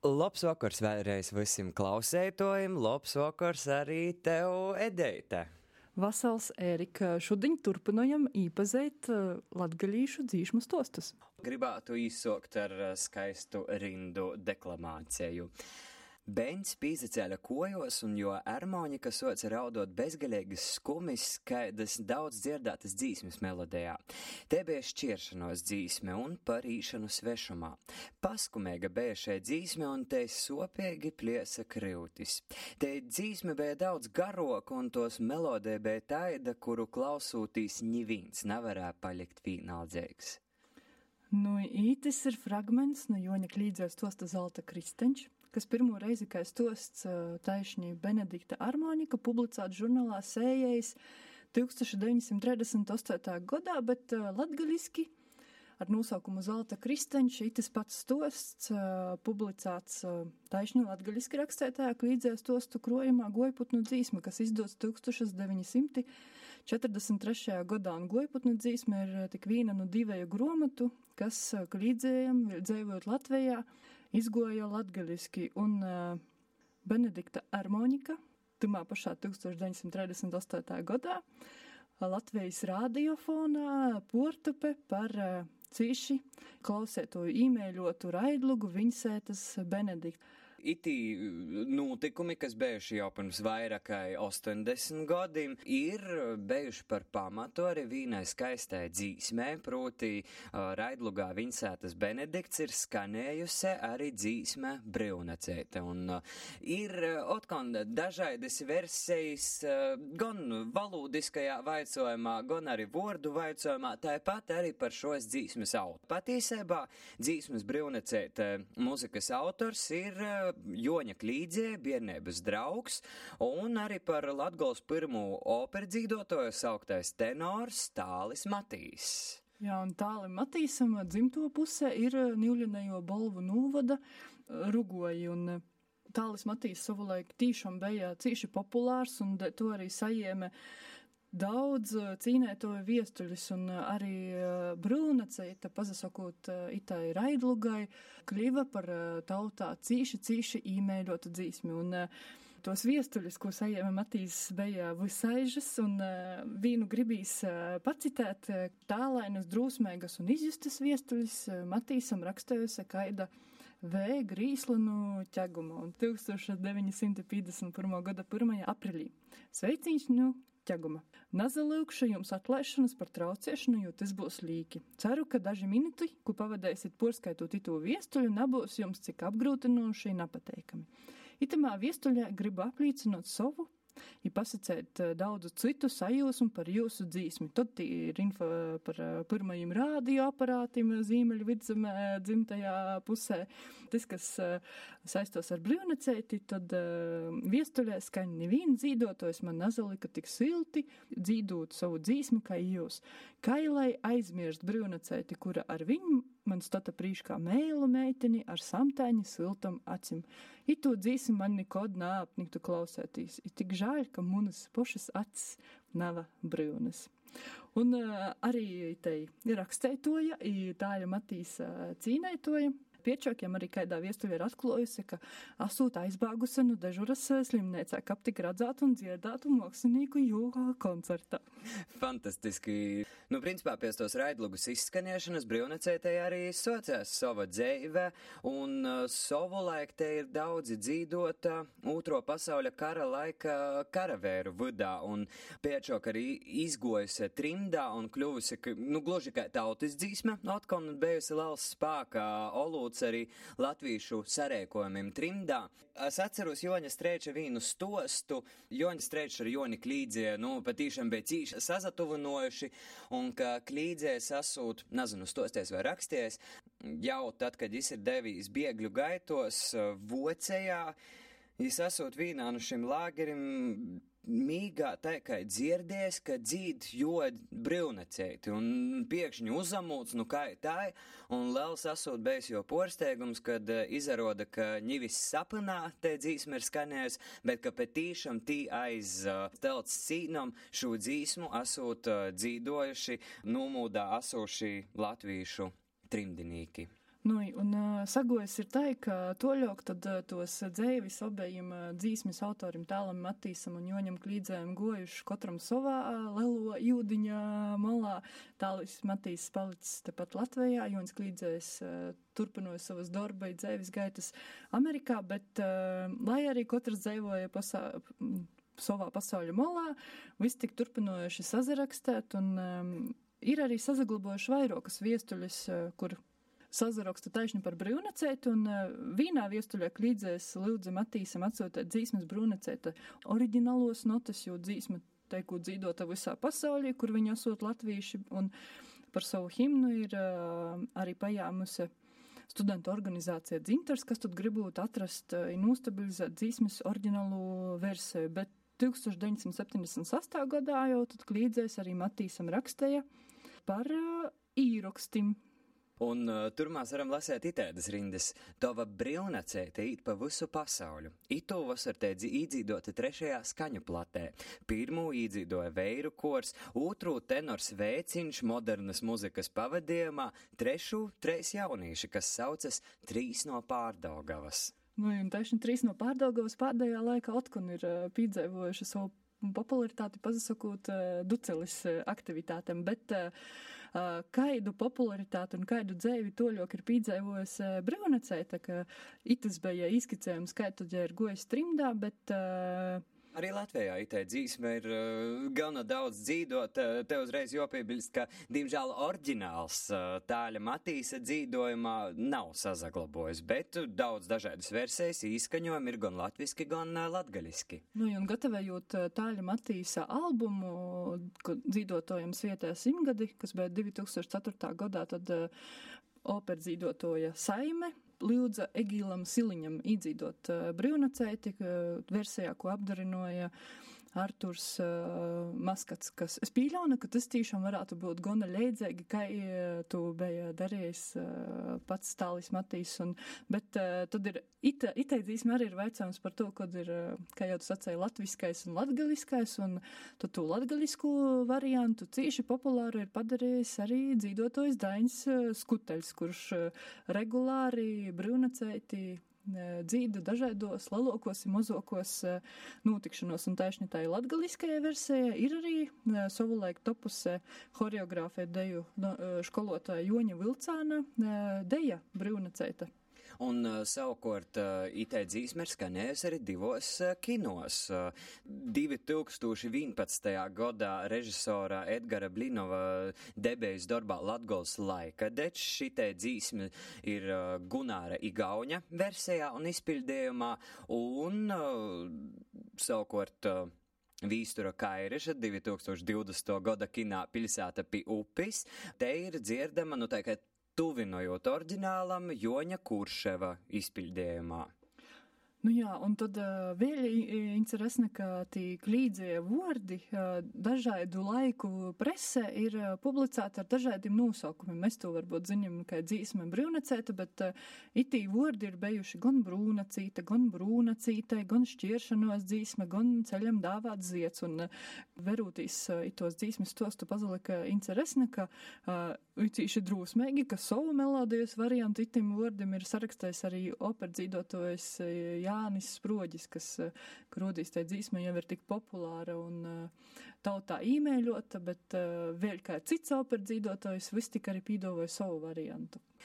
Labs vakars vēlreiz visiem klausētojiem, labs vakars arī tev, Edeite. Vasals Ērika, šodien turpinājam īpazīt uh, latgalīšu dzīšmu stostus. Gribētu īsokt ar uh, skaistu rindu deklamāciju. Beņķis pīzacēla kojos, un jo harmonika soca raudot bezgalīgas skumis, kādas daudz dzirdētas dzīsmes melodijā. Te bija šķiršanos dzīsme un parīšanu svešumā. Paskumēga bija šai dzīsme, un te sopīgi pliesa krūtis. Te dzīsme bija daudz garoka, un tos melodija bija taida, kuru klausūtīs nivīns nevarēja palikt vienaldzīgs. Nu, ītis ir fragments no Joņa klīdzēs tosta zelta kristeņš kas pirmo reizi, kā stosts taišņi Benedikta Armonika, publicēts žurnālā Sējais 1938. gadā, bet latgaliski ar nosaukumu Zelta kristeņš, itis pats stosts, publicēts taišņu latgaļiski rakstētajā klīdzēs stostu krojumā Gojputnu dzīsme, kas izdots 1943. gadā, un Gojputnu dzīsme ir tik vīna no divēju gromatu, kas klīdzējam, dzējot Latvijā, izgoja latgaļiski, un uh, Benedikta Armonika, tumā pašā 1938. gadā, Latvijas radiofonā portupe par cīši klausētoju īmēļotu raidlugu Viņsētas Benedikta itī notikumi, kas bijuši jau pirms vairāk kā 80 gadiem, ir bijuši par pamatu arī vīnai skaistai dzīsmē, proti uh, Raidlugā Vinsētas Benedikts ir skanējusi arī dzīsme brīvnacēta. Un uh, ir otkon dažādas versijas uh, gan valūdiskajā vaicojumā, gan arī vordu vaicojumā, tāpat arī par šos dzīsmes autoru. Patiesībā dzīsmes brīvnacēta muzikas autors ir Joņa Klīdzie, biednības draugs, un arī par Latgols pirmo operdzīdotoju sauktais tenors Tālis Matīs. Jā, un tālim Matīsam dzimto pusē ir Nīļinējo balvu nūvada rugoji, un Tālis Matīs savulaik tīšām bija cīši populārs, un to arī sajēma daudz cīnētoju viestuļus un arī brūnaceita, pazasakot itai raidlugai, kļiva par tautā cīši, cīši īmēļotu dzīsmi. Un tos viestuļus, ko sajēma Matīs, bija visaižas un vīnu gribīs pacitēt tālainas, drūsmēgas un izjustas viestuļus Matīsam rakstējusi kaida V. Grīslanu ķegumu un 1951. gada 1. aprīlī. Sveiciņš, nu, ķeguma. Nazalūkšu jums atlaišanas par trauciešanu, jo tas būs līki. Ceru, ka daži minuti, ko pavadēsiet porskaitot itu viestuļu, nebūs jums cik apgrūtinoši un nepateikami. Itamā viestuļā gribu aplīcinot savu ja pasakāt eh, daudzu citu sajūsmu par jūsu dzīsmi. Tad ir info par eh, pirmajiem radioaparātiem zīmeļu vidzemē dzimtajā pusē. Tas, kas eh, saistos ar brīvnacēti, tad viestuļē skaņa neviena dzīdotojs man nazalika tik silti dzīdot savu dzīsmi kā jūs. Kā lai aizmirst brīvnacēti, kura ar viņu man stata prīš kā mēlu meiteni ar samtēņa siltam acim. Itu dzīsim man nekod nāpniktu klausētīs. Ir tik žēl, ka munas pošas acis nav brīvnes. Un uh, arī te rakstētoja, tā ir Matīs uh, cīnētoja. Piečokiem arī kādā viestuvē ir atklājusi, ka asūta aizbāgusi no dežuras eh, slimnīcā, ka tik redzētu un dzirdētu mākslinieku jūgā koncertā. Fantastiski. Nu, principā pēc tos raidlugus izskaniešanas brīvnecētē arī sociās sava dzēve, un uh, savu laiku te ir daudzi dzīdota otro pasauļa kara laika karavēru vidā, un piečok arī izgojusi trimdā un kļuvusi, nu, gluži kā tautas dzīsme, atkal bijusi liels spēkā Olu jābūt arī latviešu sarēkojumiem trimdā. Es atceros Joņa Strēča vīnu stostu, Joņa Strēča ar Joni Klīdzie, nu, patīšām bija cīši sazatuvinojuši, un ka Klīdzie sasūt, nezinu, stosties vai raksties, jau tad, kad jis ir devījis biegļu gaitos, vocējā, Jis esot vīnā no šim lāgerim mīgā kā dzirdēs, ka dzīd jod brīvnacēti un piekšņi uzamūts, nu kā tā, un liels esot bijis jo porsteigums, kad uh, izaroda, ka ņivis sapnā te dzīsme ir skanējis, bet ka petīšam tī aiz uh, telts cīnam šo dzīsmu esot uh, dzīdojuši, numūdā esoši latvīšu trimdinīki. Nu, un sagojas ir tā, ka toļok tad tos dzēvis obējiem dzīsmes autorim tēlam Matīsam un Joņam Klīdzējam gojuši katram savā lelo jūdiņa malā. Tālis Matīs palicis tepat Latvijā, Joņs Klīdzējs turpinoja savas darba dzēvis gaitas Amerikā, bet lai arī katrs dzēvoja pasā savā pasauļu malā, viss tik turpinojuši sazarakstēt un um, ir arī sazaglabojuši vairākas viestuļas, kur sazaraksta taisni par brūnacētu, un uh, vīnā viestuļā klīdzēs Lūdze Matīsam atsūtēt dzīsmes brūnacēta oriģinālos notas, jo dzīsme teiku dzīdota visā pasaulī, kur viņi esot latvīši, un par savu himnu ir uh, arī pajāmusi studentu organizācija Dzintars, kas tad gribētu atrast uh, un ustabilizēt dzīsmes oriģinālu versiju, bet 1978. gadā jau tad klīdzēs arī Matīsam rakstīja par uh, īrakstim Un uh, tur mēs varam lasīt itēdas rindas. Tova brilnacēte īt pa visu pasauļu. Itu vasar tēdzi īdzīdota trešajā skaņu platē. Pirmū īdzīdoja veiru kors, otru tenors vēciņš modernas muzikas pavadījumā, trešu treis jaunīši, kas saucas Trīs no pārdaugavas. Nu, un tieši trīs no pārdaugavas pēdējā laikā atkun ir uh, piedzīvojuši savu popularitāti pasakot uh, ducelis uh, aktivitātēm, bet uh, kaidu popularitāti un kaidu dzēvi toļok ir pīdzēvojis brīvnacēta, ka itas bija izskicējums, kā tad ir gojis trimdā, bet uh, Arī Latvijā itē dzīsme ir uh, gana daudz dzīdot. Uh, te uzreiz jopiebilst, ka, diemžēl, oriģināls uh, tāļa Matīsa dzīdojumā nav sazaglabojis, bet daudz dažādas versijas īskaņojumi ir gan latviski, gan uh, latgaļiski. Nu, un gatavējot uh, tāļa Matīsa albumu, dzīdotojam svietē simgadi, kas bija 2004. gadā, tad uh, operdzīdotoja Saime Lūdza Egīlam Siliņam iedzīdot uh, brīvnacēti, versijā, ko apdarinoja Arturs uh, Maskats, kas es pīļaunu, ka tas tiešām varētu būt gana leidzēgi, kā uh, tu bija darījis uh, pats Stālis Matīs, un, bet uh, tad ir, ite, iteidzīsme arī ir veicams par to, kad ir, uh, kā jau tu sacēji, latviskais un latgaliskais, un tu tu latgalisku variantu cīši populāru ir padarījis arī dzīvotojs Dainis uh, Skuteļs, kurš regulāri brīvnacēti dzīdu dažādos lielākos un mazākos notikšanos, un taisni tā ir latgaliskajā versijā. Ir arī savulaik topuse horeogrāfē deju skolotāja Joņa Vilcāna deja brīvnacēta. Un uh, savukārt uh, IT dzīsme ir skanējusi arī divos uh, kinos. Uh, 2011. gadā režisora Edgara Blinova debējas darbā Latgols laika dečs. Šitai dzīsme ir Gunāra Igauņa versijā un izpildījumā. Un savukārt. Vīstura Kaireša 2020. gada kinā pilsēta pie upes. Te ir dzirdama, nu tā kā tuvinojot oriģinālam Joņa Kurševa izpildījumā. Nu jā, un tad uh, vēl interesanti, ka tie klīdzie vārdi uh, dažādu laiku presē ir uh, publicēti ar dažādiem nosaukumiem. Mēs to varbūt zinām, ka dzīsme brūnacēta, bet uh, itī vārdi ir bijuši gan brūnacīta, gan brūnacītai, gan šķiršanos dzīsme, gan ceļam dāvāt ziets. Un uh, verūtīs uh, itos dzīsmes tostu pazalika interesanti, ka uh, Ucīši drūsmīgi, ka savu melodijas variantu itim vārdam ir sarakstējis arī operdzīdotojs Jānis Sproģis, kas krūdīs tai dzīsmē jau ir tik populāra un tautā īmēļota, bet vēl kā cits operdzīdotājs vis tik arī pīdovoja savu variantu.